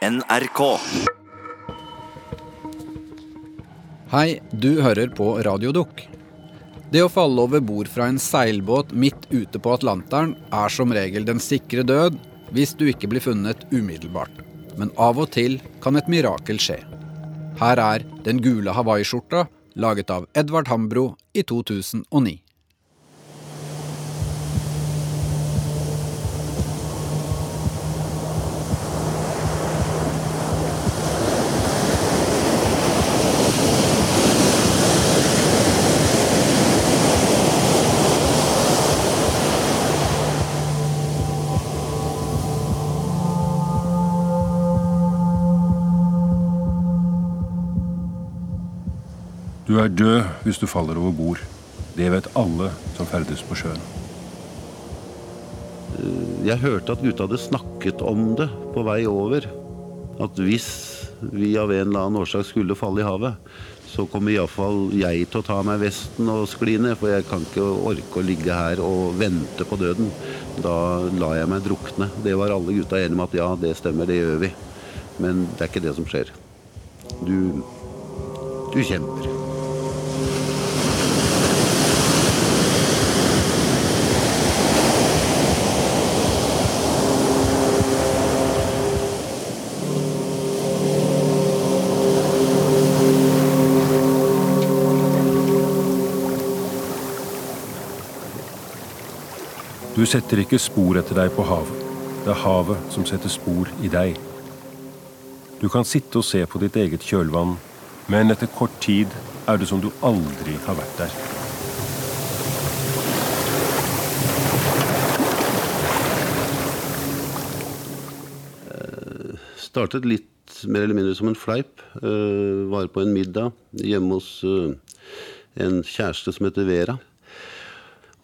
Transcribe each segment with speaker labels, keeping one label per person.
Speaker 1: NRK.
Speaker 2: Hei, du hører på Radiodukk. Det å falle over bord fra en seilbåt midt ute på Atlanteren er som regel den sikre død hvis du ikke blir funnet umiddelbart. Men av og til kan et mirakel skje. Her er Den gule hawaiiskjorta, laget av Edvard Hambro i 2009.
Speaker 3: Er hvis du faller over bord. Det vet alle som ferdes på sjøen.
Speaker 4: Jeg hørte at gutta hadde snakket om det på vei over. At hvis vi av en eller annen årsak skulle falle i havet, så kommer iallfall jeg til å ta meg vesten og skli ned. For jeg kan ikke orke å ligge her og vente på døden. Da lar jeg meg drukne. Det var alle gutta enige om at ja, det stemmer, det gjør vi. Men det er ikke det som skjer. Du Du kjemper.
Speaker 3: Du setter ikke spor etter deg på havet. Det er havet som setter spor i deg. Du kan sitte og se på ditt eget kjølvann, men etter kort tid er det som du aldri har vært der.
Speaker 4: startet litt mer eller mindre som en fleip. Uh, var på en middag hjemme hos uh, en kjæreste som heter Vera.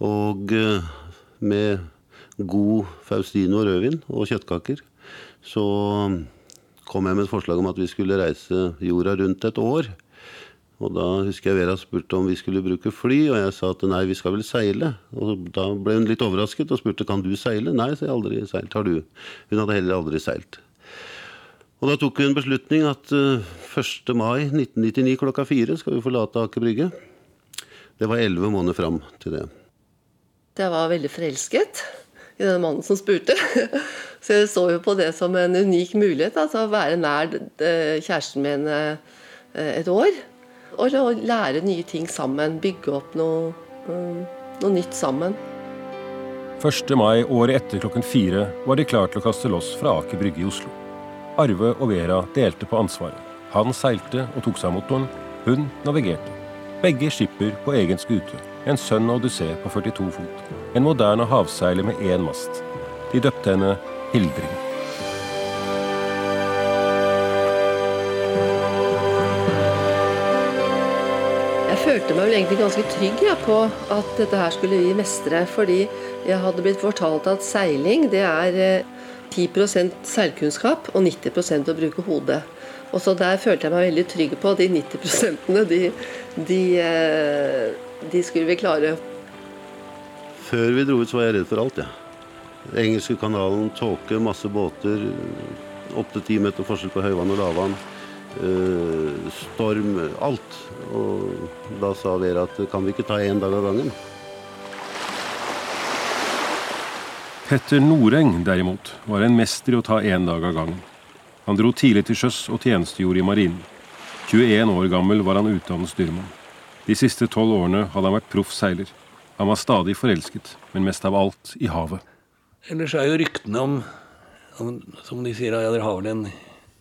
Speaker 4: Og med god Faustino rødvin og kjøttkaker så kom jeg med et forslag om at vi skulle reise jorda rundt et år. Og da husker jeg Vera spurte om vi skulle bruke fly, og jeg sa at nei, vi skal vel seile. Og da ble hun litt overrasket og spurte kan du seile. Nei, så jeg aldri seilt. Har du? Hun hadde heller aldri seilt. Og da tok vi en beslutning at uh, 1. mai 1999 klokka fire skal vi forlate Aker Brygge. Det var elleve måneder fram til det.
Speaker 5: Jeg var veldig forelsket i den mannen som spurte. Så jeg så jo på det som en unik mulighet. Altså å være nær eh, kjæresten min eh, et år. Og å lære nye ting sammen. Bygge opp noe, noe nytt sammen.
Speaker 3: 1. mai året etter klokken fire var de klare til å kaste loss fra Aker Brygge i Oslo. Arve og Vera delte på ansvaret. Han seilte og tok seg av motoren. Hun navigerte. Begge skipper på egen skute. En Sønn Odyssé på 42 fot. En moderne havseiler med én mast. De døpte henne Hildring.
Speaker 5: Jeg følte meg vel egentlig ganske trygg ja, på at dette her skulle vi mestre. Fordi jeg hadde blitt fortalt at seiling det er eh, 10% seilkunnskap og 90% å bruke hodet. Og så Der følte jeg meg veldig trygg på de 90 de, de, eh, de skulle vi klare.
Speaker 4: Før vi dro ut, så var jeg redd for alt. Ja. Engelske kanalen, tåke, masse båter. Opptil ti meter forskjell på høyvann og lavvann. Uh, storm, alt. Og da sa Vera at kan vi ikke ta én dag av gangen?
Speaker 3: Petter Noreng derimot var en mester i å ta én dag av gangen. Han dro tidlig til sjøs og tjenestegjorde i marinen. 21 år gammel var han utdannet styrmann. De siste tolv årene hadde han vært proff seiler. Han var stadig forelsket, men mest av alt i havet.
Speaker 6: Ellers er jo ryktene om, om Som de sier, ja, dere har vel en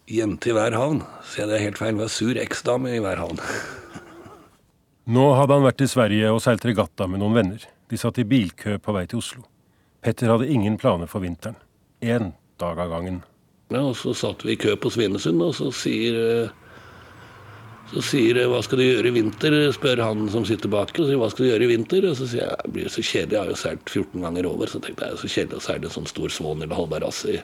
Speaker 6: jente i hver havn. Så det er helt feil. Var sur eksdame i hver havn.
Speaker 3: Nå hadde han vært i Sverige og seilt regatta med noen venner. De satt i bilkø på vei til Oslo. Petter hadde ingen planer for vinteren. Én dag av gangen.
Speaker 6: Ja, og Så satt vi i kø på Svinesund, og så sier så sier 'hva skal du gjøre i vinter', spør han som sitter bak. Og sier 'hva skal du gjøre i vinter'? Og så sier jeg 'det blir så kjedelig, jeg har jo seilt 14 ganger over'. Så tenkte jeg så kjedelig å seile en sånn stor svån eller halvbarass i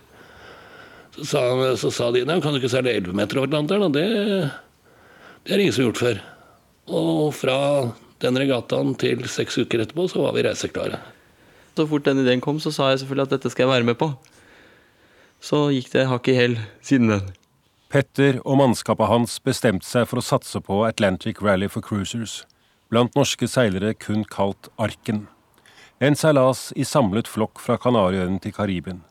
Speaker 6: så sa, så sa de 'nei, kan du ikke seile 11 meter over Atlanteren'? Og det, det er ingen som har gjort før. Og fra den regattaen til seks uker etterpå så var vi reiseklare.
Speaker 7: Så fort den ideen kom, så sa jeg selvfølgelig at dette skal jeg være med på. Så gikk det hakk i hæl siden den.
Speaker 3: Petter og mannskapet hans bestemte seg for å satse på Atlantic Rally for Cruisers, blant norske seilere kun kalt Arken. En seilas i samlet flokk fra Kanariøyene til Karibien.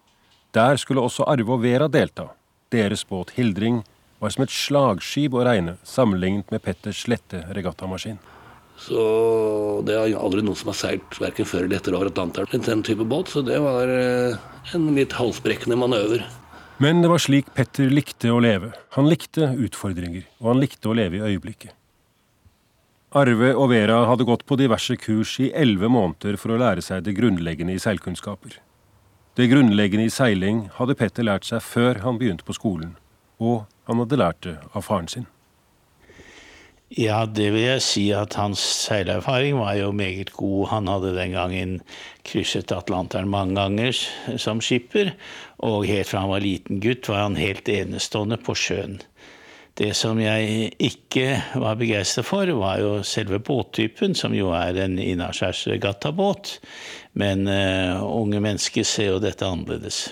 Speaker 3: Der skulle også Arve og Vera delta. Deres båt Hildring var som et slagskip å regne sammenlignet med Petters lette regattamaskin.
Speaker 6: Så det er aldri noen som har seilt verken før eller etter over Atlanteren med den type båt, så det var eh, en litt halsbrekkende manøver.
Speaker 3: Men det var slik Petter likte å leve. Han likte utfordringer, og han likte å leve i øyeblikket. Arve og Vera hadde gått på diverse kurs i elleve måneder for å lære seg det grunnleggende i seilkunnskaper. Det grunnleggende i seiling hadde Petter lært seg før han begynte på skolen, og han hadde lært det av faren sin.
Speaker 1: Ja, det vil jeg si at hans seilerfaring var jo meget god. Han hadde den gangen krysset Atlanteren mange ganger som skipper, og helt fra han var liten gutt var han helt enestående på sjøen. Det som jeg ikke var begeistret for, var jo selve båttypen, som jo er en innaskjærs regattabåt. Men uh, unge mennesker ser jo dette annerledes.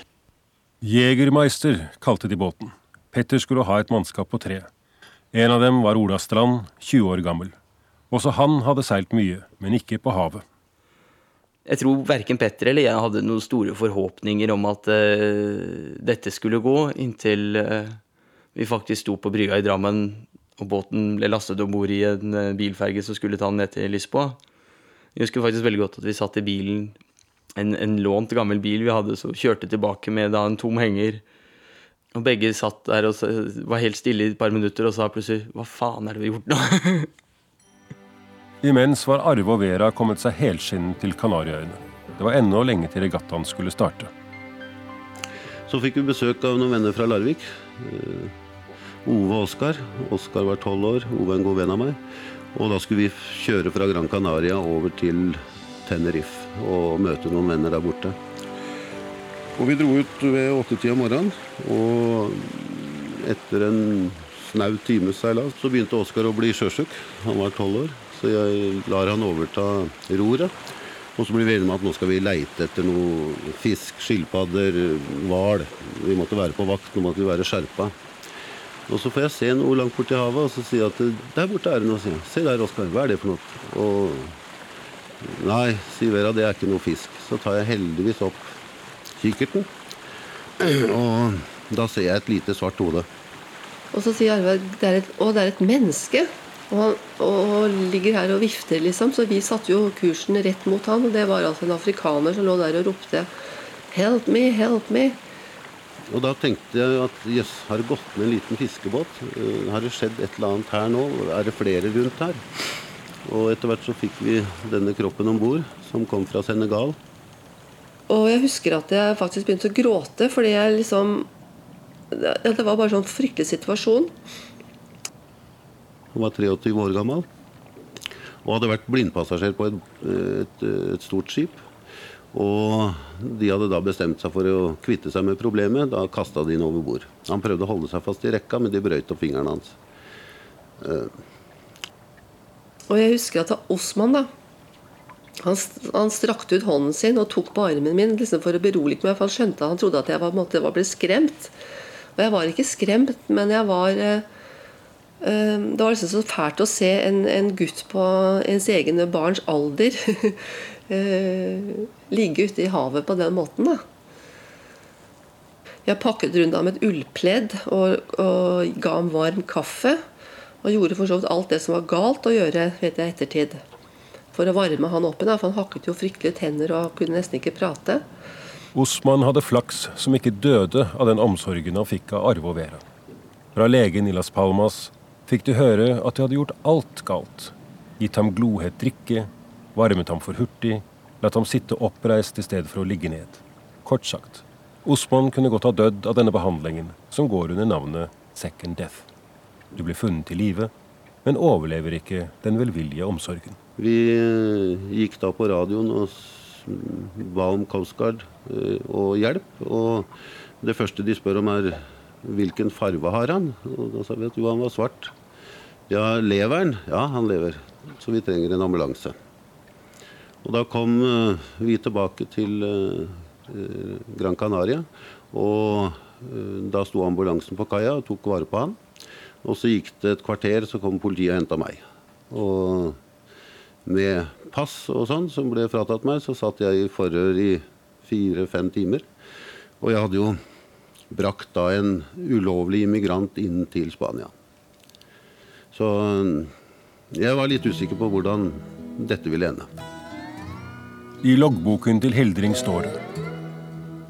Speaker 3: Jegermeister kalte de båten. Petter skulle ha et mannskap på tre. En av dem var Ola Strand, 20 år gammel. Også han hadde seilt mye, men ikke på havet.
Speaker 7: Jeg tror verken Petter eller jeg hadde noen store forhåpninger om at uh, dette skulle gå, inntil uh, vi faktisk sto på brygga i Drammen og båten ble lastet om bord i en uh, bilferge som skulle ta den ned til Lisboa. Jeg husker faktisk veldig godt at vi satt i bilen, en, en lånt gammel bil vi hadde, så kjørte tilbake med da en tom henger og begge satt der og var helt stille i et par minutter og sa plutselig 'hva faen er det vi har gjort nå'?
Speaker 3: Imens var Arve og Vera kommet seg helskinnet til Kanariøyene. Det var ennå lenge til regattaen skulle starte.
Speaker 4: Så fikk vi besøk av noen venner fra Larvik. Uh, Ove og Oskar. Oskar var tolv år, Ove er en god venn av meg. Og da skulle vi kjøre fra Gran Canaria over til Tenerife og møte noen venner der borte. Og vi dro ut ved åttetida om morgenen. Og etter en snau times seilas så begynte Oskar å bli sjøsjuk. Han var tolv år. Så jeg lar han overta roret. Og så blir vi enige om at nå skal vi leite etter noe fisk, skilpadder, hval. Vi måtte være på vakt, nå måtte vi være skjerpa. Og så får jeg se noe langt borti havet, og så sier jeg at der borte er det noe. Se der, Oskar. Hva er det for noe? Og nei, sier Vera, det er ikke noe fisk. Så tar jeg heldigvis opp kikkerten. Og da ser jeg et lite svart hode.
Speaker 5: Og så sier Arve å, det er et menneske. Og, og, ligger her og vifter, liksom. Så vi satte jo kursen rett mot han, og det var altså en afrikaner som lå der og ropte 'Help me, help me'.
Speaker 4: Og da tenkte jeg at jøss, har det gått med en liten fiskebåt? Uh, har det skjedd et eller annet her nå? Er det flere rundt her? Og etter hvert så fikk vi denne kroppen om bord, som kom fra Senegal.
Speaker 5: Og jeg husker at jeg faktisk begynte å gråte fordi jeg liksom Det var bare sånn fryktelig situasjon.
Speaker 4: Hun var 23 år gammel og hadde vært blindpassasjer på et, et, et stort skip. Og de hadde da bestemt seg for å kvitte seg med problemet. Da kasta de inn over bord. Han prøvde å holde seg fast i rekka, men de brøyt opp fingrene hans. Uh.
Speaker 5: Og jeg husker at Osman, da. Han, han, strakte ut hånden sin og tok på armen min liksom for å berolige meg. For han skjønte han trodde at jeg var, måtte, var blitt skremt. Og jeg var ikke skremt, men jeg var uh, Det var liksom så fælt å se en, en gutt på ens egne barns alder uh, ligge ute i havet på den måten. da. Jeg pakket rundt ham et ullpledd og, og ga ham varm kaffe. Og gjorde for så vidt alt det som var galt å gjøre vet jeg, ettertid for å varme han opp Da, For han hakket jo fryktelig tenner og kunne nesten ikke prate.
Speaker 3: Osman hadde flaks som ikke døde av den omsorgen han fikk av Arve og Vera. Fra legen i Las Palmas fikk de høre at de hadde gjort alt galt. Gitt ham glohett drikke, varmet ham for hurtig, latt ham sitte oppreist i stedet for å ligge ned. Kort sagt, Osman kunne godt ha dødd av denne behandlingen, som går under navnet second death. Du blir funnet i live, men overlever ikke den velvillige omsorgen.
Speaker 4: Vi eh, gikk da på radioen og ba om Coast Guard eh, og hjelp. Og det første de spør om, er hvilken farve har han? Og da sa vi at jo, han var svart. Ja, lever han? Ja, han lever. Så vi trenger en ambulanse. Og da kom eh, vi tilbake til Gran Canaria. Og Da sto ambulansen på kaia og tok vare på han. Og så gikk det et kvarter, så kom politiet og henta meg. Og med pass og sånn som ble fratatt meg, så satt jeg i forhør i fire-fem timer. Og jeg hadde jo brakt da en ulovlig immigrant inn til Spania. Så jeg var litt usikker på hvordan dette ville ende.
Speaker 3: I loggboken til Hildring står det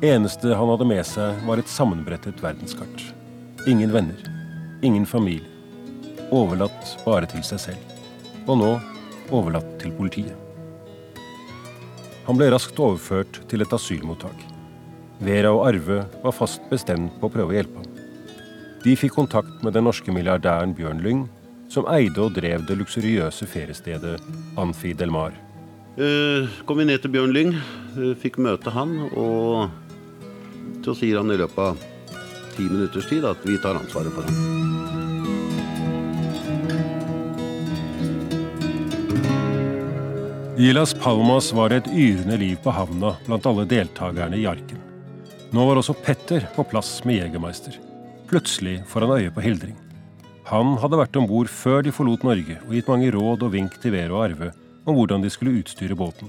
Speaker 3: Eneste han hadde med seg, var et sammenbrettet verdenskart. Ingen venner. Ingen familie. Overlatt bare til seg selv. Og nå overlatt til politiet. Han ble raskt overført til et asylmottak. Vera og Arve var fast bestemt på å prøve å hjelpe ham. De fikk kontakt med den norske milliardæren Bjørn Lyng, som eide og drev det luksuriøse feriestedet Anfi Del Mar.
Speaker 4: Uh, kom vi ned til Bjørn Lyng, uh, fikk møte han, og så sier han i løpet av ti minutters tid at vi tar ansvaret for ham.
Speaker 3: I Las Palmas var det et yrende liv på havna blant alle deltakerne i arken. Nå var også Petter på plass med Jegermeister. Plutselig får han øye på Hildring. Han hadde vært om bord før de forlot Norge og gitt mange råd og vink til Vero og Arve om hvordan de skulle utstyre båten.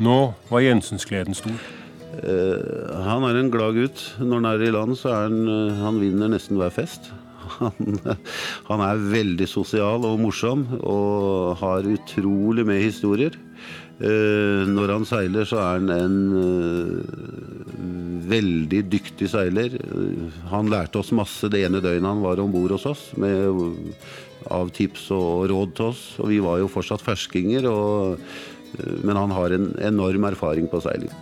Speaker 3: Nå var Jensensgleden stor.
Speaker 4: Uh, han er en glad gutt. Når han er i land, så er han uh, Han vinner nesten hver fest. Han, han, er veldig sosial og morsom og har utrolig med historier. Uh, når han seiler, så er han en veldig dyktig seiler. Han lærte oss masse det ene døgnet han var om bord hos oss, med, av tips og råd til oss. Og vi var jo fortsatt ferskinger, og, men han har en enorm erfaring på seiling.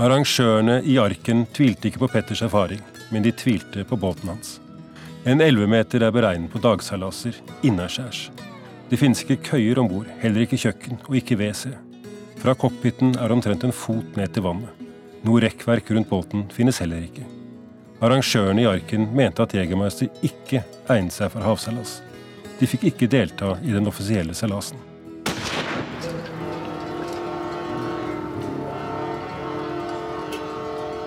Speaker 3: Arrangørene i Arken tvilte ikke på Petters erfaring, men de tvilte på båten hans. En 11-meter er beregnet på dagseilaser innaskjærs. Det finnes ikke køyer om bord, heller ikke kjøkken og ikke WC. Fra cockpiten er det omtrent en fot ned til vannet. Noe rekkverk rundt båten finnes heller ikke. Arrangørene i Arken mente at Jegermeister ikke egnet seg for havseilas. De fikk ikke delta i den offisielle seilasen.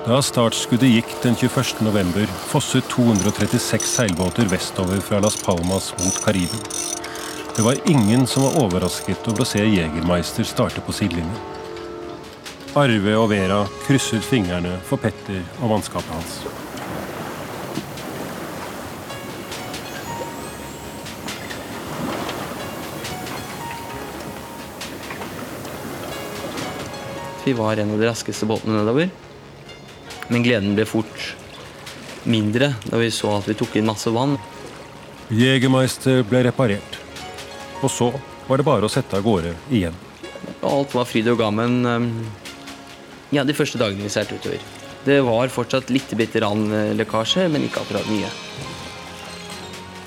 Speaker 3: Da startskuddet gikk den 21. november, fosset 236 seilbåter vestover fra Las Palmas mot Karibien. Det var ingen som var overrasket over å se Jegermeister starte på sidelinjen. Arve og Vera krysset fingrene for Petter og mannskapet hans.
Speaker 7: Vi var en av de raskeste båtene nedover. Men gleden ble fort mindre da vi så at vi tok inn masse vann.
Speaker 3: Jegermeister ble reparert. Og så var det bare å sette av gårde igjen.
Speaker 7: Alt var fryd og gammen ehm, ja, de første dagene vi seilte utover. Det var fortsatt litt bitte lekkasje, men ikke akkurat mye.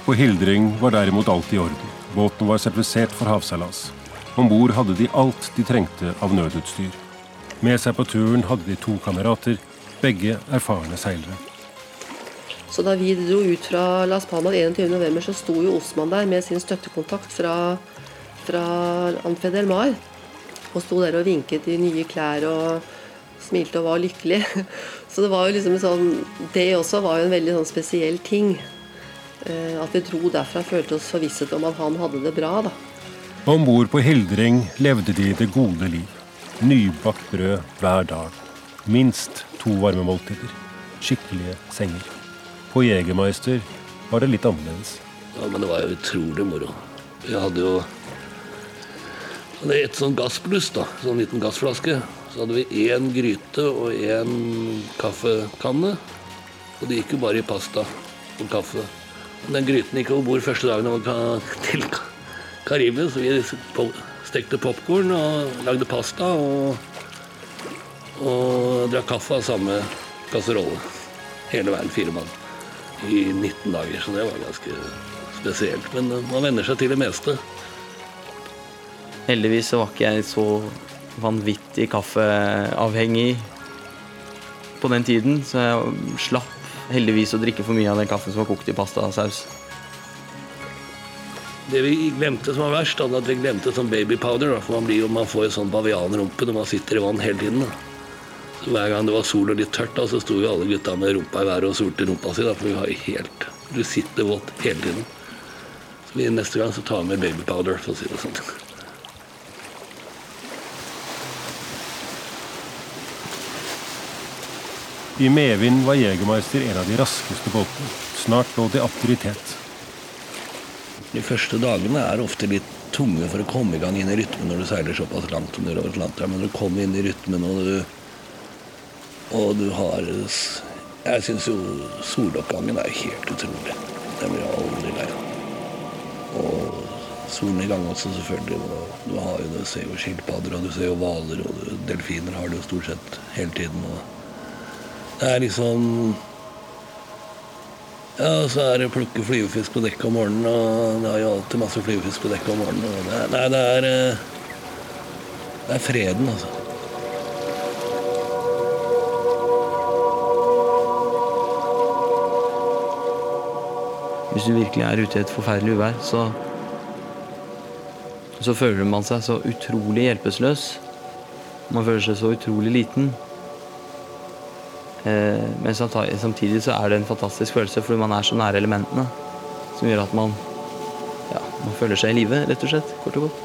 Speaker 3: På Hildring var derimot alt i orden. Båten var sertifisert for havseilas. Om bord hadde de alt de trengte av nødutstyr. Med seg på turen hadde de to kamerater, begge erfarne seilere.
Speaker 5: Så da vi dro ut fra Las Palmas 21.11, så sto jo Osman der med sin støttekontakt fra, fra Anfedel Mar. Og sto der og vinket i nye klær og smilte og var lykkelig. Så det var jo liksom sånn Det også var jo en veldig sånn spesiell ting. Eh, at vi dro derfra følte oss forvisset om at han hadde det bra, da.
Speaker 3: Om bord på Hildring levde de det gode liv. Nybakt brød hver dag. Minst to varme måltider. Skikkelige senger. På Jegermeister var det litt annerledes.
Speaker 6: Ja, Men det var jo utrolig moro. Vi hadde jo et sånn gassbluss, da. Sånn liten gassflaske. Så hadde vi én gryte og én kaffekanne. Og det gikk jo bare i pasta og kaffe. Den gryten gikk over bord første dagen til Karibia, så vi stekte popkorn og lagde pasta og, og drakk kaffe av samme kasserolle. Hele veien, fire mann. I 19 dager, så det var ganske spesielt. Men man venner seg til det meste.
Speaker 7: Heldigvis så var ikke jeg så vanvittig kaffeavhengig på den tiden, så jeg slapp heldigvis å drikke for mye av den kaffen som var kokt i pastasaus.
Speaker 6: Det vi glemte som var verst, var at vi glemte sånn babypowder. For man, blir man får jo sånn bavianrumpe når man sitter i vann hele tiden. Da. Så Hver gang det var sol og litt tørt, da, så sto jo alle gutta med rumpa i været og solte rumpa si. Da, for vi har jo helt Du sitter våt hele tiden. Så vi, neste gang så tar vi med babypowder, for å si det sånn.
Speaker 3: I medvind var Jegermeister en av de raskeste båtene. Snart lå det aktivitet.
Speaker 6: De første dagene er ofte litt tunge for å komme i gang inn i rytmen når du seiler såpass langt som du gjør over Atlanteren. Men når du kommer inn i rytmen og du, og du har Jeg syns jo soloppgangen er helt utrolig. Den blir jeg aldri lei av. Og gang også, selvfølgelig. Og du, har jo, du ser jo skilpadder, og du ser jo hvaler, og delfiner har du stort sett hele tiden. Og det er liksom ja, så er det å plukke flyvefisk på dekket om morgenen, og det er jo alltid masse flyvefisk på dekket om morgenen. Og det, nei, det er eh, Det er freden, altså.
Speaker 7: Hvis du virkelig er ute i et forferdelig uvær, så så føler man seg så utrolig hjelpeløs. Man føler seg så utrolig liten. Eh, men samtidig så er det en fantastisk følelse fordi man er så nære elementene. Som gjør at man, ja, man føler seg i live, rett og slett. Kort og godt.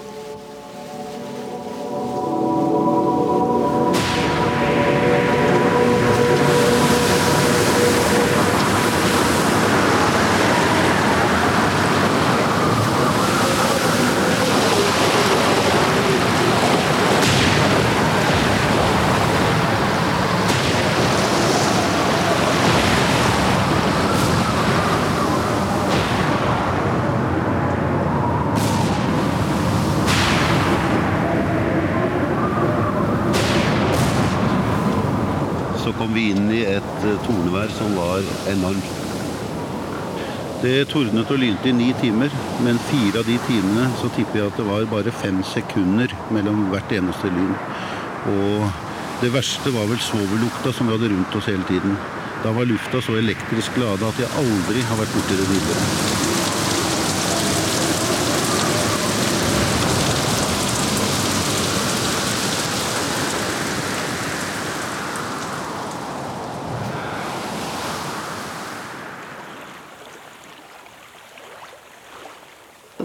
Speaker 4: Så kom vi inn tornevær som var enormt. Det tordnet og lynte i ni timer, men fire av de timene så tipper jeg at det var bare fem sekunder mellom hvert eneste lyn. Og det verste var vel svovellukta som vi hadde rundt oss hele tiden. Da var lufta så elektrisk lada at jeg aldri har vært borti det tidligere.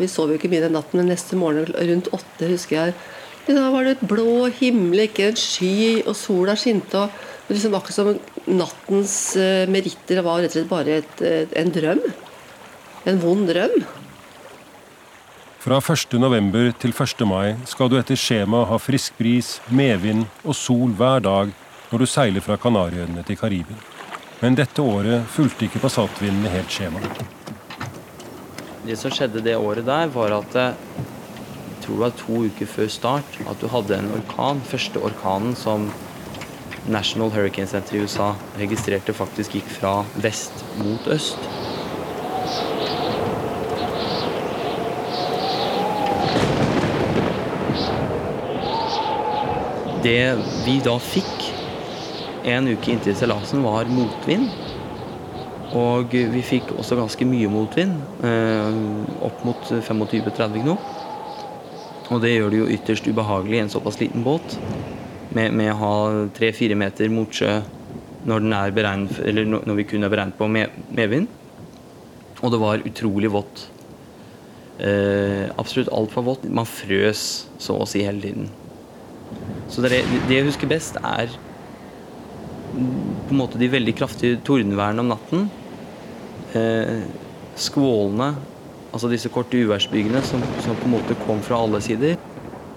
Speaker 5: Vi sov jo ikke mye den natten, men neste morgen rundt åtte husker jeg da var det blå himmel, ikke en sky, og sola skinte. og liksom Akkurat som nattens eh, meritter var rett og slett bare et, et, en drøm. En vond drøm.
Speaker 3: Fra 1. november til 1. mai skal du etter skjema ha frisk bris, medvind og sol hver dag når du seiler fra Kanariøyene til Karibia. Men dette året fulgte ikke passatvindene helt skjemaet.
Speaker 7: Det som skjedde det året der, var at eh, jeg tror det var to uker før start at du hadde en orkan. Første orkanen som National Hurricane Center i USA registrerte faktisk gikk fra vest mot øst. Det vi da fikk en uke inntil seilasen, var motvind. Og vi fikk også ganske mye motvind, eh, opp mot 25-30 knop. Og det gjør det jo ytterst ubehagelig i en såpass liten båt med, med å ha tre-fire meter motsjø når, er beregnet, når vi kun er beregnet på med, medvind. Og det var utrolig vått. Eh, absolutt altfor vått. Man frøs så å si hele tiden. Så det, det jeg husker best, er på en måte de veldig kraftige tordenværene om natten. Eh, skvålene, altså disse korte uværsbygene som, som på en måte kom fra alle sider.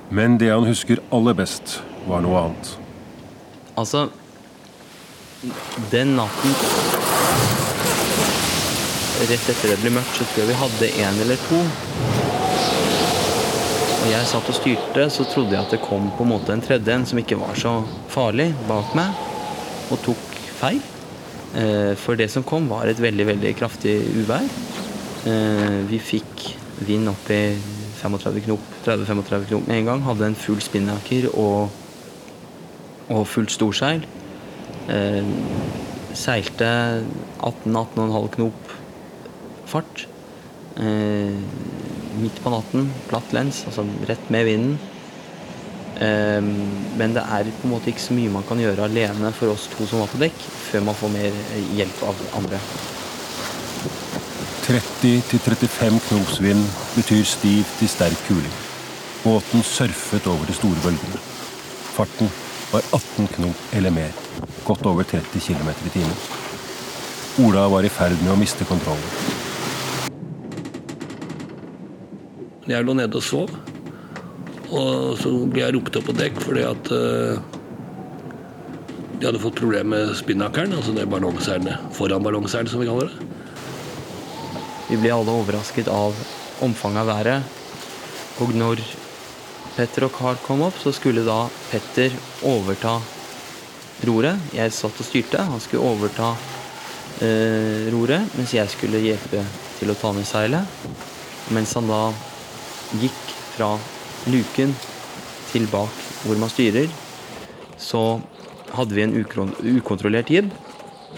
Speaker 3: Men det han husker aller best, var noe annet.
Speaker 7: Altså Den natten rett etter det ble mørkt, så tror jeg vi hadde én eller to. Og jeg satt og styrte, så trodde jeg at det kom på en måte en tredje en som ikke var så farlig, bak meg, og tok feil. Eh, for det som kom, var et veldig, veldig kraftig uvær. Eh, vi fikk vind opp i 35 knop, 30-35 knop med en gang. Hadde en full spinnaker og, og fullt storseil. Eh, seilte 18-18,5 knop fart. Midt på natten, platt lens, altså rett med vinden. Men det er på en måte ikke så mye man kan gjøre alene for oss to som var på dekk, før man får mer hjelp av andre.
Speaker 3: 30-35 knops vind betyr stiv til sterk kuling. Båten surfet over de store bølgene. Farten var 18 knop eller mer, godt over 30 km i timen. Ola var i ferd med å miste kontrollen.
Speaker 6: Jeg lå nede og sov. Og så ble jeg ropt opp på dekk fordi at uh, de hadde fått problemer med spinnakeren, altså det ballongseilet foran ballongseilet, som vi kaller det.
Speaker 7: Vi ble alle overrasket av omfanget av været. Og når Petter og Carl kom opp, så skulle da Petter overta roret. Jeg satt og styrte. Han skulle overta eh, roret, mens jeg skulle hjelpe til å ta ned seilet. Mens han da gikk fra luken til bak hvor man styrer, så hadde vi en ukontrollert jib.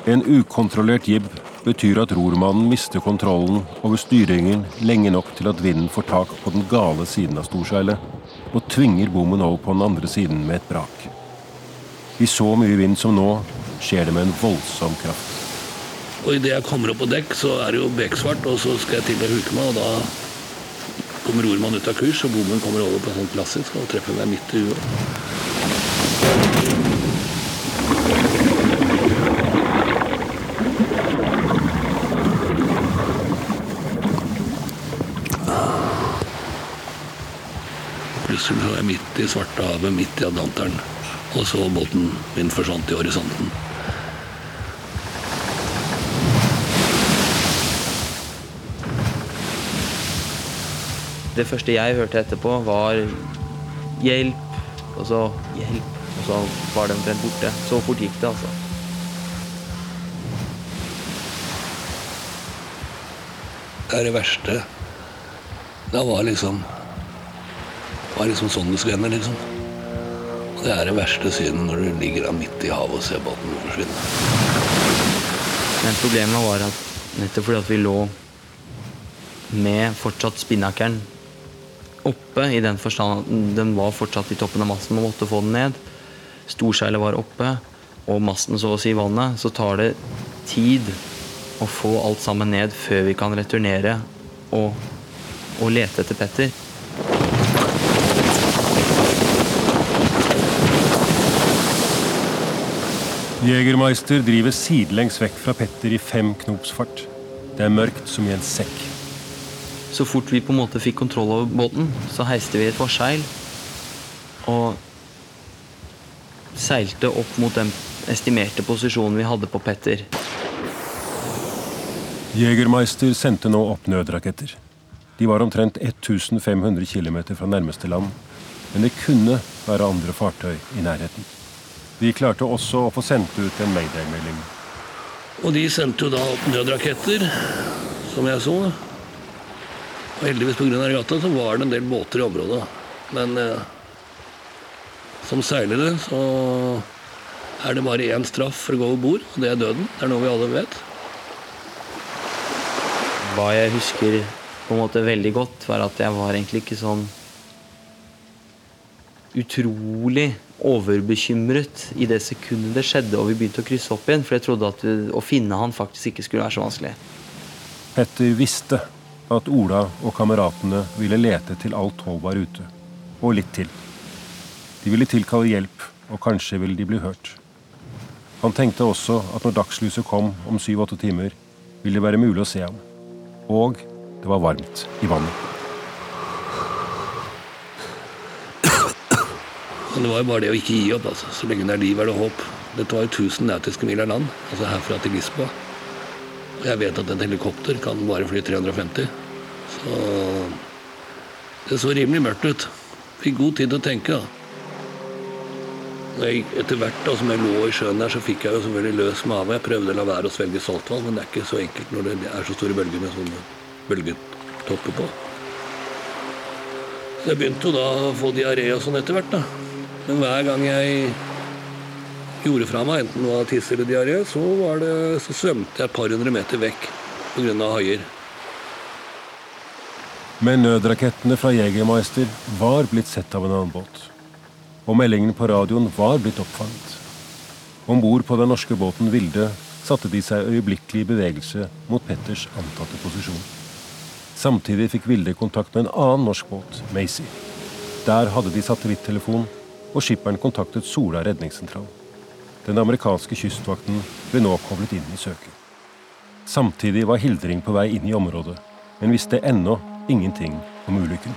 Speaker 3: En ukontrollert jib betyr at rormannen mister kontrollen over styringen lenge nok til at vinden får tak på den gale siden av storseilet og tvinger bommen over på den andre siden med et brak. I så mye vind som nå skjer det med en voldsom kraft.
Speaker 6: Og Idet jeg kommer opp på dekk, så er det jo beksvart, og så skal jeg til å huke meg, og da kommer rormannen ut av kurs, og bommen kommer over på en sånn klassisk og treffer meg midt i huet. Så er midt i Svartehavet, midt i Atlanteren. Og så båten min forsvant i horisonten.
Speaker 7: Det første jeg hørte etterpå, var 'hjelp', og så 'hjelp', og så var det omtrent borte. Så fort gikk det, altså.
Speaker 6: Det er det verste. Det var liksom var liksom sånn det skulle ende, liksom. Og det er det verste synet når du ligger der midt i havet og ser båten forsvinne.
Speaker 7: Men problemet var at nettopp fordi at vi lå med fortsatt spinnakeren oppe, i den forstand at den var fortsatt i toppen av masten. Man måtte få den ned. Storseilet var oppe, og masten så å si i vannet. Så tar det tid å få alt sammen ned før vi kan returnere og, og lete etter Petter.
Speaker 3: Jegermeister driver sidelengs vekk fra Petter i fem knops fart. Det er mørkt som i en sekk.
Speaker 7: Så fort vi på en måte fikk kontroll over båten, så heiste vi et forseil og seilte opp mot den estimerte posisjonen vi hadde på Petter.
Speaker 3: Jegermeister sendte nå opp nødraketter. De var omtrent 1500 km fra nærmeste land, men det kunne være andre fartøy i nærheten. De klarte også å få sendt ut en mayday-melding.
Speaker 6: Og de sendte jo da opp nødraketter, som jeg så. Og heldigvis pga. regatta så var det en del båter i området. Men eh, som seilere så er det bare én straff for å gå over bord, og det er døden. Det er noe vi alle vet.
Speaker 7: Hva jeg husker på en måte veldig godt, var at jeg var egentlig ikke sånn utrolig overbekymret i det sekundet det skjedde og vi begynte å krysse opp igjen. For jeg trodde at å finne han faktisk ikke skulle være så vanskelig.
Speaker 3: Petter visste at Ola og kameratene ville lete til alt hold var ute. Og litt til. De ville tilkalle hjelp, og kanskje ville de bli hørt. Han tenkte også at når dagslyset kom om syv-åtte timer, ville det være mulig å se ham. Og det var varmt i vannet.
Speaker 6: Men det var jo bare det å ikke gi opp. altså. Så lenge det er liv, er det håp. Dette var jo 1000 nautiske mil av land, altså herfra til Lisboa. Og jeg vet at et helikopter kan bare fly 350. Så det så rimelig mørkt ut. Fikk god tid til å tenke. da. Jeg, etter hvert da, som jeg lå i sjøen der, så fikk jeg jo selvfølgelig løs mage. Jeg prøvde å la være å svelge saltvann, men det er ikke så enkelt når det er så store bølger med sånne bølgetopper på. Så jeg begynte jo da å få diaré og sånn etter hvert. da. Men hver gang jeg gjorde fra meg, enten det var tiss eller diaré, så, så svømte jeg et par hundre meter vekk pga. haier.
Speaker 3: Men nødrakettene fra Jegermeister var blitt sett av en annen båt. og meldingen på radioen var blitt oppfanget. Om bord på den norske båten Vilde satte de seg øyeblikkelig i bevegelse mot Petters antatte posisjon. Samtidig fikk Vilde kontakt med en annen norsk båt, Macy. Der hadde de satellittelefon, og skipperen kontaktet Sola redningssentral. Den amerikanske kystvakten ble nå koblet inn i søket. Samtidig var Hildring på vei inn i området, men visste ennå ingenting om ulykken.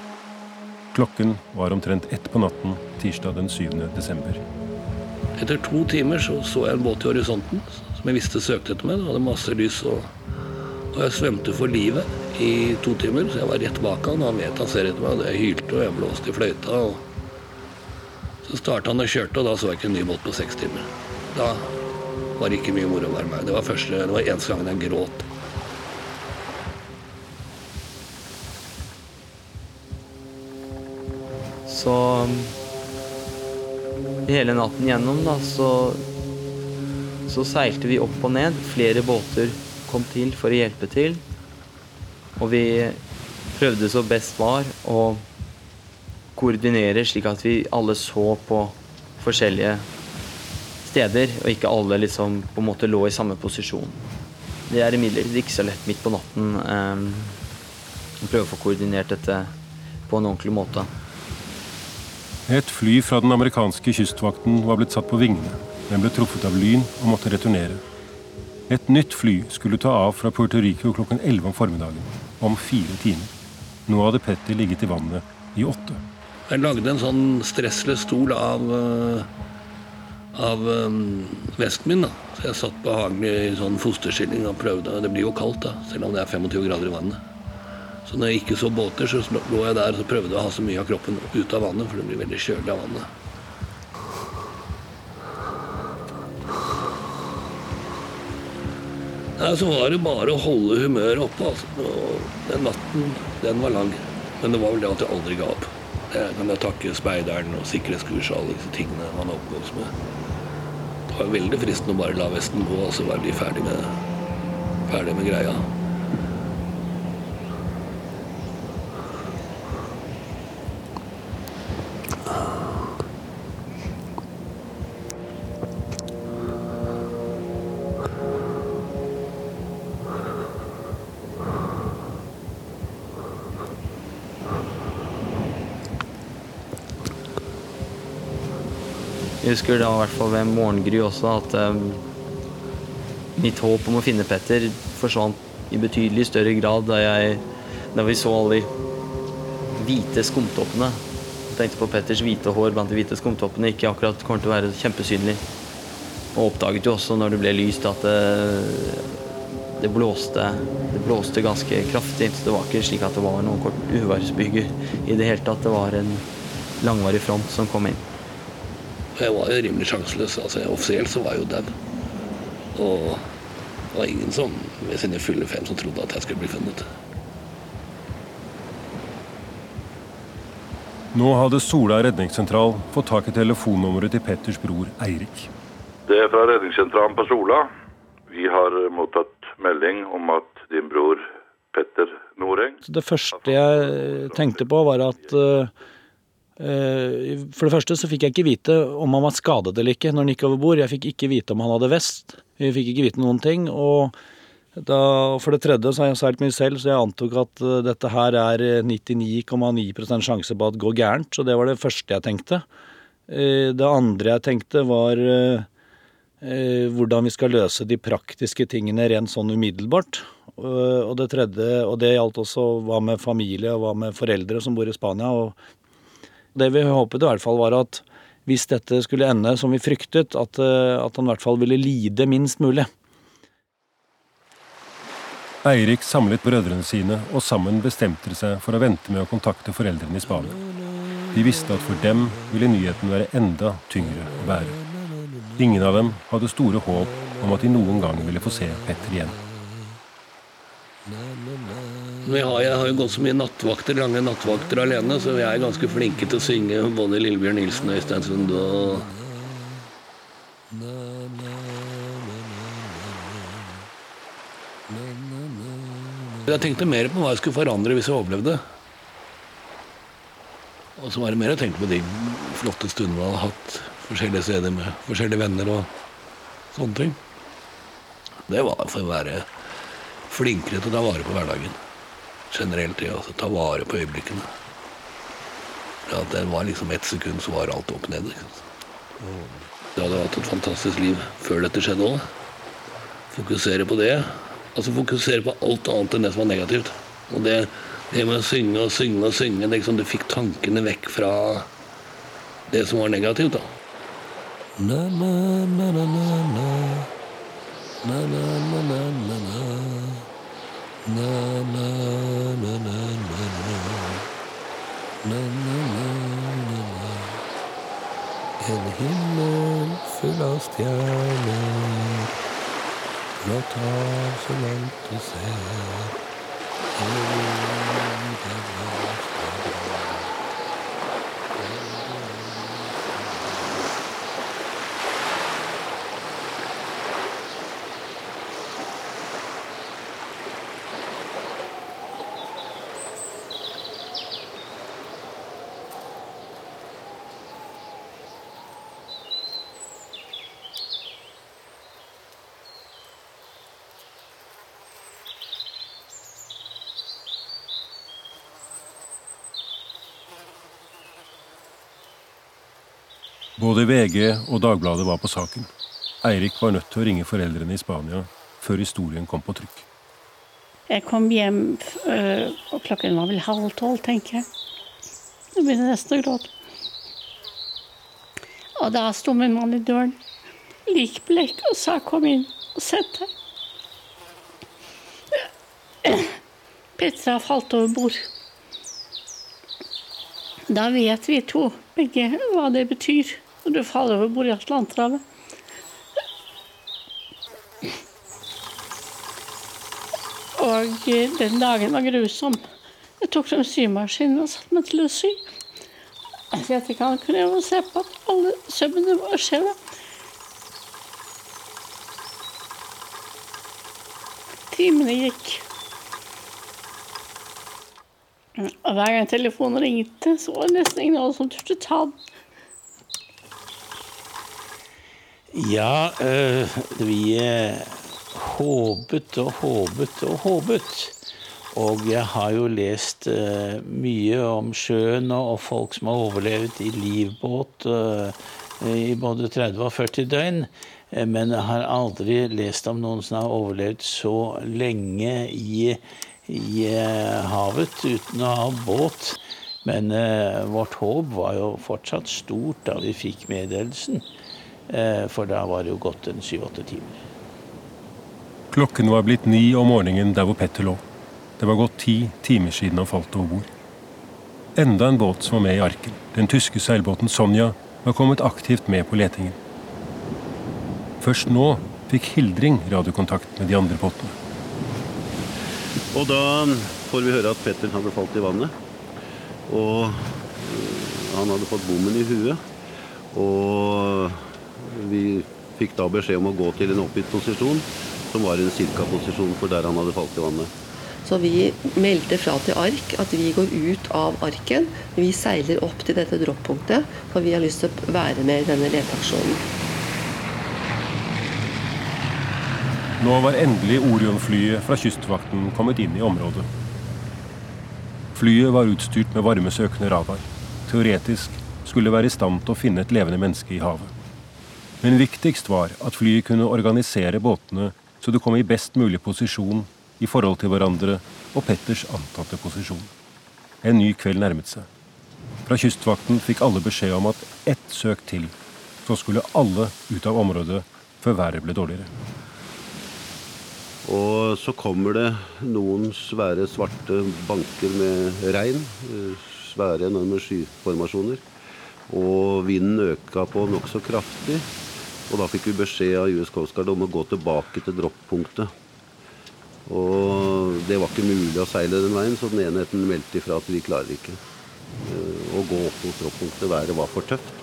Speaker 3: Klokken var omtrent ett på natten tirsdag den 7. desember.
Speaker 6: Etter to timer så, så jeg en båt i horisonten som jeg visste søkte etter meg. Det hadde masse lys. Og, og jeg svømte for livet i to timer, så jeg var rett bak han. Han vet han ser etter meg, og jeg hylte og jeg blåste i fløyta. Og så starta han og kjørte, og da så jeg ikke en ny båt på seks timer. Da var det ikke mye moro å være med. Det var, første, det var eneste gangen jeg gråt.
Speaker 7: Så hele natten gjennom, da, så så seilte vi opp og ned. Flere båter kom til for å hjelpe til. Og vi prøvde så best var å koordinere slik at vi alle så på forskjellige steder, og ikke alle liksom på en måte lå i samme posisjon. Det er imidlertid ikke så lett midt på natten eh, å prøve å få koordinert dette på en ordentlig måte.
Speaker 3: Et fly fra den amerikanske kystvakten var blitt satt på vingene men ble truffet av lyn og måtte returnere. Et nytt fly skulle ta av fra Puerto Rico klokken 11 om formiddagen, om fire timer. Nå hadde Petter ligget i vannet i åtte.
Speaker 6: Jeg lagde en sånn stressløs stol av, eh, av um, vesten min. da. Så jeg satt behagelig i sånn fosterstilling og prøvde. Det blir jo kaldt, da, selv om det er 25 grader i vannet. Så når jeg ikke så båter, så lå jeg der og prøvde å ha så mye av kroppen ut av vannet, for det blir veldig kjølig av vannet. Nei, Så var det bare å holde humøret oppe. Altså. Den natten, den var lang. Men det var vel det at jeg aldri ga opp. Det kan jeg takke speideren og sikkerhetskurs og alle disse tingene man oppgås med. Det var veldig fristende å bare la vesten gå og så være de ferdig med, ferdig med greia.
Speaker 7: Husker da i hvert fall ved morgengry også at um, mitt håp om å finne Petter forsvant i betydelig større grad da, jeg, da vi så alle de hvite skumtoppene. Jeg tenkte på Petters hvite hår blant de hvite skumtoppene ikke akkurat kommer til å være kjempesynlig. Og oppdaget jo også når det ble lyst at det, det, blåste, det blåste ganske kraftig. Så det var ikke slik at det var noen kort uværsbyger i det hele tatt. Det var en langvarig front som kom inn.
Speaker 6: Jeg var jo rimelig sjanseløs. Altså, offisielt så var jeg jo dau. Og det var ingen som ved sine fulle fem som trodde at jeg skulle bli funnet.
Speaker 3: Nå hadde Sola redningssentral fått tak i telefonnummeret til Petters bror Eirik.
Speaker 8: Det er fra redningssentralen på Sola. Vi har mottatt melding om at din bror Petter Noreng
Speaker 9: Det første jeg tenkte på, var at uh, for det første så fikk jeg ikke vite om han var skadet eller ikke når han gikk over bord. Jeg fikk ikke vite om han hadde vest. Vi fikk ikke vite noen ting. Og da, for det tredje så har jeg seilt mye selv, så jeg antok at eh, dette her er 99,9 sjanse på at det går gærent. Så det var det første jeg tenkte. Eh, det andre jeg tenkte var hvordan vi skal løse de praktiske tingene rent sånn umiddelbart. Og det tredje, og det gjaldt også hva med familie og hva med foreldre som bor i Spania. og det vi håpet i hvert fall var at hvis dette skulle ende som vi fryktet, at, eh, at han i hvert fall ville lide minst mulig.
Speaker 3: Eirik samlet brødrene sine, og sammen bestemte de seg for å vente med å kontakte foreldrene i Spania. De visste at for dem ville nyheten være enda tyngre å bære. Ingen av dem hadde store håp om at de noen gang ville få se Petter igjen.
Speaker 6: Jeg har, jeg har jo gått så mye nattvakter, lange nattvakter alene, så jeg er ganske flinke til å synge både Lillebjørn Nilsen og Øystein Sunde og Jeg tenkte mer på hva jeg skulle forandre hvis jeg overlevde. Og så var det mer å tenke på de flotte stundene man hadde hatt forskjellige steder med forskjellige venner og sånne ting. Det var for å være flinkere til å ta vare på hverdagen. Generelt det å altså, ta vare på øyeblikkene. Ja, det var liksom ett sekund, så var alt opp ned. Jeg hadde hatt et fantastisk liv før dette skjedde òg. Fokusere på det. Altså fokusere på alt annet enn det som var negativt. Og det, det med å synge og synge og synge, det, liksom, det fikk tankene vekk fra det som var negativt. da. Na, na, na, na, na, na. Na, na, na, na, na, na. Na, na, na, na, na, na. Na, na, na, na, na. En himmel full av stjerner. Blått hav så langt du ser.
Speaker 3: Både VG og Dagbladet var på saken. Eirik var nødt til å ringe foreldrene i Spania før historien kom på trykk.
Speaker 10: Jeg kom hjem, øh, og klokken var vel halv tolv, tenker jeg. Jeg begynte nesten å gråte. Og da sto min mann i døren, likblek, og sa 'kom inn og sett deg'. Petra falt over bord. Da vet vi to begge hva det betyr når du faller over bord i Atlanterhavet. Og den dagen var grusom. Jeg tok frem symaskinen og satte meg til å sy. Jeg jeg kan kunne jeg se på at alle sømmene var skjeve. Timene gikk. Og hver gang telefonen ringte, så var det nesten ingen av oss som turte ta den.
Speaker 1: Ja, øh, vi øh, håpet og håpet og håpet. Og jeg har jo lest øh, mye om sjøen og, og, folk som har overlevd i livbåt i både 30 og 40 døgn. Men jeg har aldri lest om noen som har overlevd så lenge i, i havet uten å ha båt. Men vårt håp var jo fortsatt stort da vi fikk meddelelsen. For da var det jo gått en syv-åtte timer.
Speaker 3: Klokken var blitt ni om morgenen der hvor Petter lå. Det var gått ti timer siden han falt over bord. Enda en båt som var med i arken, den tyske seilbåten Sonja, var kommet aktivt med på letingen. Først nå fikk Hildring radiokontakt med de andre båtene.
Speaker 4: Og da får vi høre at Petter hadde falt i vannet. Og han hadde fått bommen i huet. Og fikk da beskjed om å gå til en oppgitt posisjon, som var en cirka-posisjon for der han hadde falt i vannet.
Speaker 5: Så vi meldte fra til ark at vi går ut av arken. Vi seiler opp til dette droppunktet, for vi har lyst til å være med i denne leteaksjonen.
Speaker 3: Nå var endelig Orion-flyet fra Kystvakten kommet inn i området. Flyet var utstyrt med varmesøkende radar. Teoretisk skulle det være i stand til å finne et levende menneske i havet. Men viktigst var at flyet kunne organisere båtene så de kom i best mulig posisjon i forhold til hverandre og Petters antatte posisjon. En ny kveld nærmet seg. Fra Kystvakten fikk alle beskjed om at ett søk til, så skulle alle ut av området før været ble dårligere.
Speaker 4: Og så kommer det noen svære, svarte banker med regn. Svære, enorme skyformasjoner. Og vinden øka på nokså kraftig. Og da fikk vi beskjed av US Coast Guard om å gå tilbake til droppunktet. Og det var ikke mulig å seile den veien, så den enheten meldte ifra at vi klarer ikke å gå opp mot droppunktet. Været var for tøft.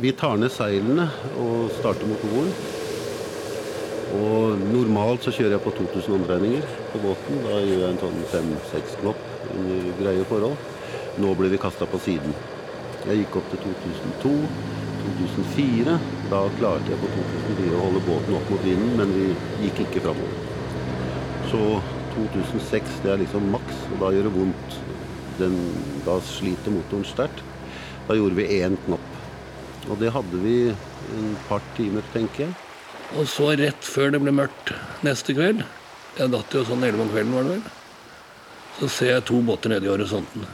Speaker 4: Vi tar ned seilene og starter motoren. Og normalt så kjører jeg på 2000 omdreininger på båten. Da gjør jeg en sånn fem-seks knopp under greie forhold. Nå ble vi kasta på siden. Jeg gikk opp til 2002. 2004. Da klarte jeg på 2004 å holde båten opp mot vinden, men vi gikk ikke framover. Så 2006 det er liksom maks, og da gjør det vondt. Den, da sliter motoren sterkt. Da gjorde vi én knopp. Og det hadde vi en par timer, tenker jeg.
Speaker 6: Og så rett før det ble mørkt neste kveld, jeg datt jo sånn elleve om kvelden, var det vel, så ser jeg to båter nede i horisonten.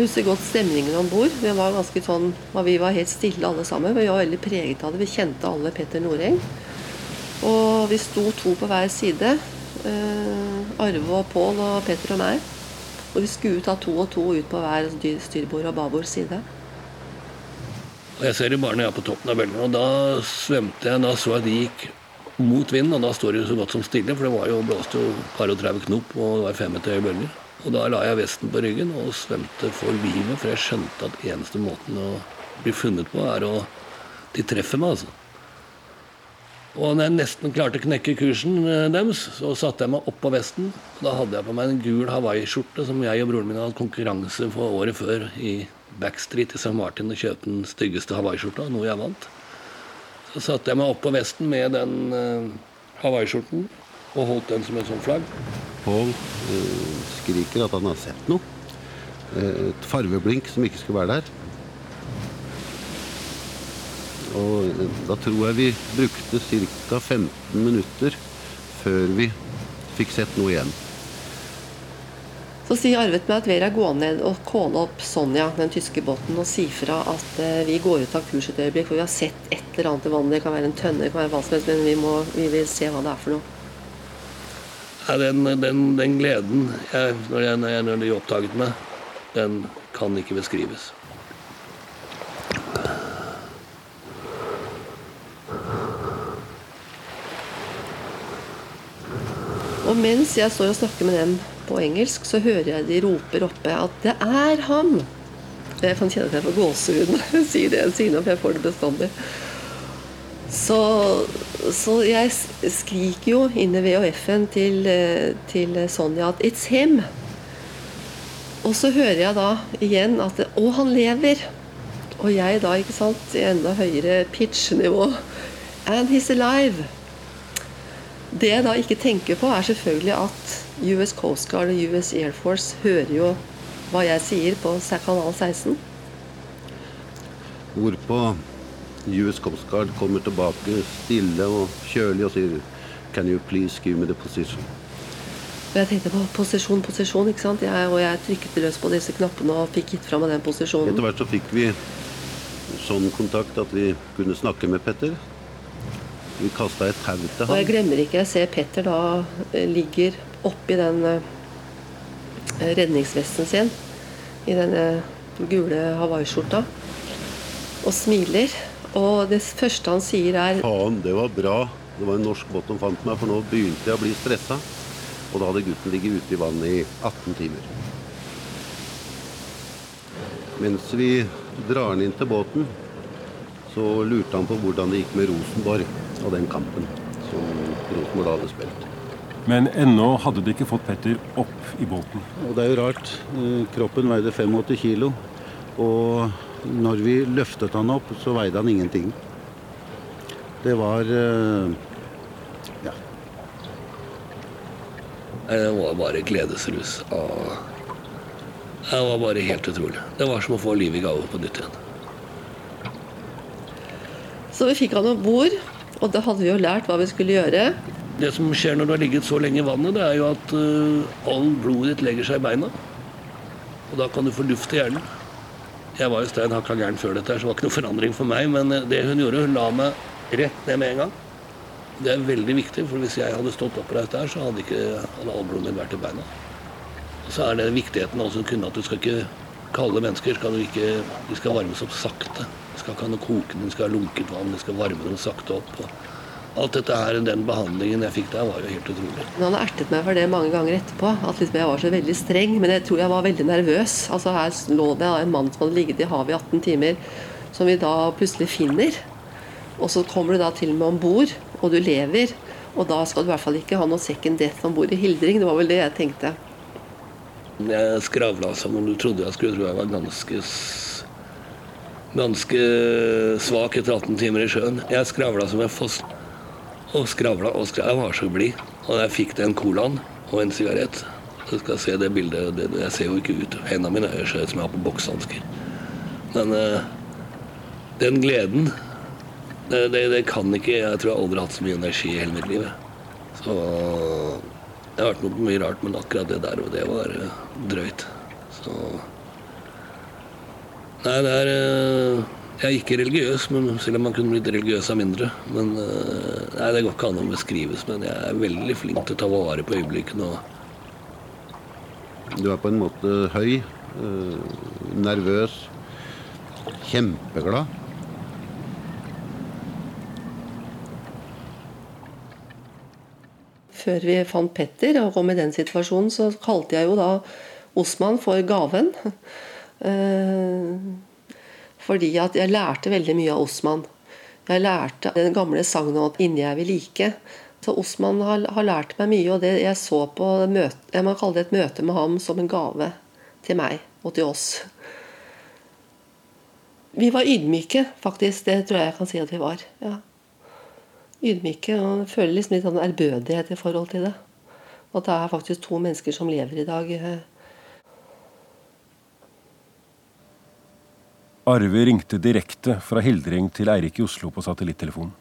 Speaker 5: Jeg husker godt stemningen om bord. Vi var ganske sånn, vi var helt stille alle sammen. Vi var veldig preget av det. Vi kjente alle Petter Noreng. Og vi sto to på hver side. Eh, Arve og Pål og Petter og meg. Og vi skulle ta to og to ut på hver styrbord og babord side.
Speaker 6: Jeg ser de bare når jeg er på toppen av bølgene. Og da svømte jeg. Da så jeg de gikk mot vinden, og da står de så godt som stille, for det var jo blåste jo par og 30 knop, og det var fem meter høye bølger. Og da la jeg vesten på ryggen og svømte for livet, for jeg skjønte at eneste måten å bli funnet på, er å De treffer meg, altså. Og når jeg nesten klarte å knekke kursen eh, deres, så satte jeg meg opp på vesten. Og da hadde jeg på meg en gul hawaiiskjorte som jeg og broren min hadde konkurranse for året før i Backstreet i St. Martin og kjøpte den styggeste hawaiiskjorta, noe jeg vant. Så satte jeg meg opp på vesten med den uh, hawaiiskjorten og holdt den som en sånn flagg.
Speaker 4: Pål eh, skriker at han har sett noe. Uh, et farveblink som ikke skulle være der. Og da tror jeg vi brukte ca. 15 minutter før vi fikk sett noe igjen.
Speaker 5: Så sier arvet meg at Vera går ned og kåle opp Sonja, den tyske båten, og si fra at eh, vi går ut av kurs et øyeblikk, for vi har sett et eller annet i vannet. Det kan være en tønne, det kan være hva som helst, men vi, må, vi vil se hva det er for noe.
Speaker 6: Ja, den, den, den gleden jeg, når, jeg, når, jeg, når de oppdaget meg, den kan ikke beskrives.
Speaker 5: Og mens jeg står og snakker med dem på engelsk, så hører jeg de roper oppe at 'det er ham'. Jeg kan kjenne at jeg får gåsehud når jeg sier det, siden jeg får det bestandig. Så, så jeg skriker jo inn i VHF-en til, til Sonja at 'it's him'. Og så hører jeg da igjen at 'å, han lever'. Og jeg da, ikke sant, i enda høyere pitch-nivå 'and he's alive'. Det jeg da ikke tenker på, er selvfølgelig at US Coast Guard og US Air Force hører jo hva jeg sier på kanal 16.
Speaker 4: Hvorpå US Coast Guard kommer tilbake stille og kjølig og sier Can you please give me the position?
Speaker 5: Jeg tenkte på posisjon, posisjon, ikke sant? Jeg, og jeg trykket løs på disse knappene og fikk gitt fra meg den posisjonen.
Speaker 4: Etter hvert så fikk vi sånn kontakt at vi kunne snakke med Petter. Vi kasta et tau til
Speaker 5: ham. Og jeg glemmer ikke, jeg ser Petter da eh, ligger oppi den uh, redningsvesten sin. I denne gule hawaiiskjorta. Og smiler. Og det første han sier er
Speaker 4: Faen, det var bra. Det var en norsk båt som fant meg, for nå begynte jeg å bli stressa. Og da hadde gutten ligget ute i vannet i 18 timer. Mens vi drar han inn til båten, så lurte han på hvordan det gikk med Rosenborg og den kampen som Rosenborg da hadde spilt.
Speaker 3: Men ennå hadde de ikke fått Petter opp i båten.
Speaker 4: Og Det er jo rart. Eh, kroppen veide 85 kilo. Og når vi løftet han opp, så veide han ingenting. Det var eh, ja.
Speaker 6: Det var bare gledesrus. Det var bare helt utrolig. Det var som å få livet i gave på nytt igjen.
Speaker 5: Så vi fikk han om bord. Og da hadde vi jo lært hva vi skulle gjøre.
Speaker 6: Det som skjer når du har ligget så lenge i vannet, det er jo at uh, all blodet ditt legger seg i beina. Og da kan du få luft i hjernen. Jeg var jo stein hakka gæren før dette, så det var ikke noe forandring for meg. Men eh, det hun gjorde, hun la meg rett ned med en gang. Det er veldig viktig, for hvis jeg hadde stått oppreist der, så hadde ikke hadde all blodet vært i beina. Og så er det viktigheten også kunne at du skal ikke Kalde mennesker skal du ikke De skal varmes opp sakte De skal ikke ha noe kokende, de skal ha lunket vann, de skal varme dem sakte opp. Og alt dette her, Den behandlingen jeg fikk der, var jo helt utrolig.
Speaker 5: Han har ertet meg for det mange ganger etterpå. At liksom jeg var så veldig streng. Men jeg tror jeg var veldig nervøs. Altså Her lå det en mann som hadde ligget i havet i 18 timer, som vi da plutselig finner. Og så kommer du da til og med om bord, og du lever. Og da skal du i hvert fall ikke ha noe second death om bord i hildring. Det var vel det jeg tenkte.
Speaker 6: Jeg skravla som om du trodde jeg skulle tro jeg var ganske ganske svak etter 18 timer i sjøen. Jeg skravla som en foss. Og skravla og skravla. Jeg var så blid. Og jeg fikk den colaen og en sigarett. Du skal se det bildet. Det, jeg ser jo ikke ut. Hendene mine ser ut som jeg har på boksehansker. Men uh, den gleden, det, det, det, kan ikke Jeg tror jeg aldri har hatt så mye energi i hele mitt liv. Så det har vært noe mye rart, men akkurat det der og det var uh, drøyt. Så Nei, det er uh, Jeg er ikke religiøs, men selv om man kunne blitt religiøs av mindre. Men nei, Det går ikke an å beskrives, men jeg er veldig flink til å ta vare på øyeblikkene.
Speaker 4: Du er på en måte høy, nervøs, kjempeglad.
Speaker 5: Før vi fant Petter og kom i den situasjonen, så kalte jeg jo da Osman for gaven. Eh, fordi at jeg lærte veldig mye av Osman. Jeg lærte den gamle sangen om 'inni er vi like'. Så Osman har, har, lært meg mye, og det jeg så på møte, jeg må kalle det et møte med ham som en gave til meg og til oss. Vi var ydmyke, faktisk. Det tror jeg jeg kan si at vi var. Ja ydmyke og føler liksom litt sånn ærbødighet i forhold til det. At det er faktisk to mennesker som lever i dag.
Speaker 3: Arve ringte direkte fra Hildring til Eirik i Oslo på satellittelefonen.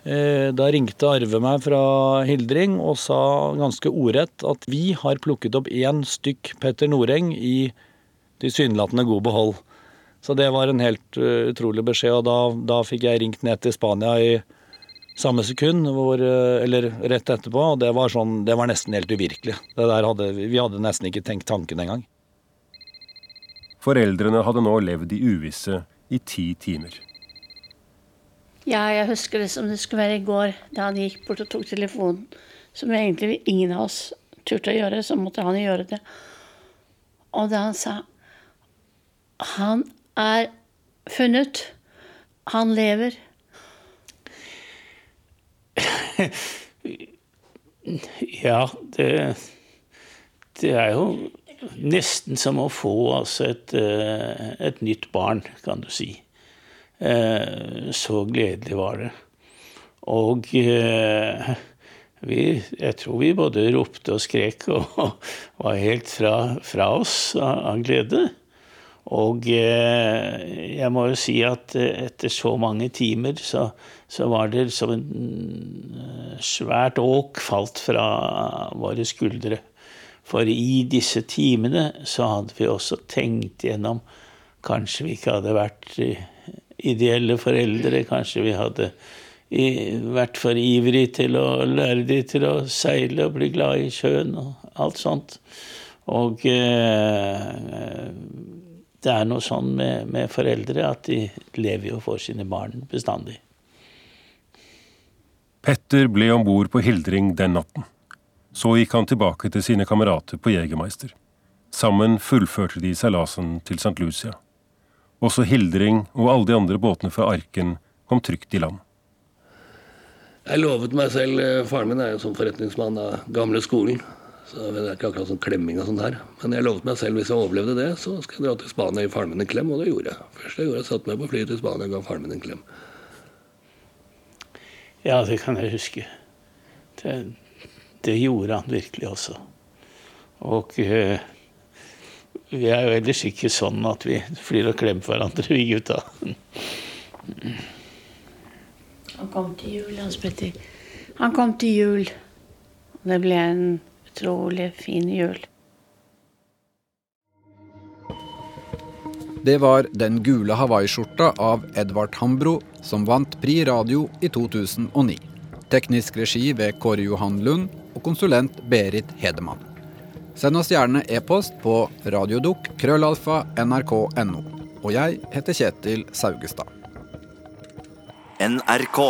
Speaker 9: Eh, da ringte Arve meg fra Hildring og sa ganske ordrett at vi har plukket opp én stykk Petter Noreng i tilsynelatende god behold. Så det var en helt uh, utrolig beskjed, og da, da fikk jeg ringt ned til Spania i samme sekund, hvor, eh, eller rett etterpå. Og det var, sånn, det var nesten helt uvirkelig. Hadde, vi hadde nesten ikke tenkt tanken engang.
Speaker 3: Foreldrene hadde nå levd i uvisse i ti timer.
Speaker 10: Ja, jeg husker det som det skulle være i går, da han gikk bort og tok telefonen. Som egentlig ingen av oss turte å gjøre, så måtte han gjøre det. Og da han sa Han er funnet. Han lever.
Speaker 1: ja, det, det er jo nesten som å få altså et, eh, et, nytt barn, kan du si. Eh, så gledelig var det. Og eh, vi, jeg tror vi både ropte og skrek og var helt fra, fra oss av, glede. Og jeg må jo si at etter så mange timer så, så var det som en svært åk falt fra våre skuldre. For i disse timene så hadde vi også tenkt gjennom Kanskje vi ikke hadde vært ideelle foreldre. Kanskje vi hadde vært for ivrig til å lære de til å seile og bli glad i sjøen og alt sånt. Og eh, det er noe sånn med, med, foreldre at de lever jo for sine barn bestandig.
Speaker 3: Petter ble om bord på Hildring den natten. Så gikk han tilbake til sine kamerater på Jegermeister. Sammen fullførte de seilasen til St. Lucia. Også Hildring og alle de andre båtene fra Arken kom trygt i land.
Speaker 6: Jeg lovet meg selv eh, Faren min er jo som forretningsmann av gamle skolen. Så Det er ikke akkurat sånn klemming og sånn her. Men jeg lovet meg selv hvis jeg overlevde det, så skal jeg dra til Spania og gi faren min en klem, og det gjorde jeg. Først jeg gjorde jeg satte meg på flyet til Spania og ga faren min en klem.
Speaker 1: Ja, det kan jeg huske. Det, det gjorde han virkelig også. Og eh, vi er jo ellers ikke sånn at vi flyr og klemmer hverandre, vi gutta.
Speaker 10: Han kom til jul, Hans Petter. Han kom til jul. Det ble en utrolig fin jul.
Speaker 2: Det var Den gule hawaiiskjorta av Edvard Hambro som vant Pri Radio i 2009. Teknisk regi ved Kåre Johan Lund og konsulent Berit Hedemann. Send oss gjerne e-post på radiodukk nrk.no. Og jeg heter Kjetil Saugestad. NRK.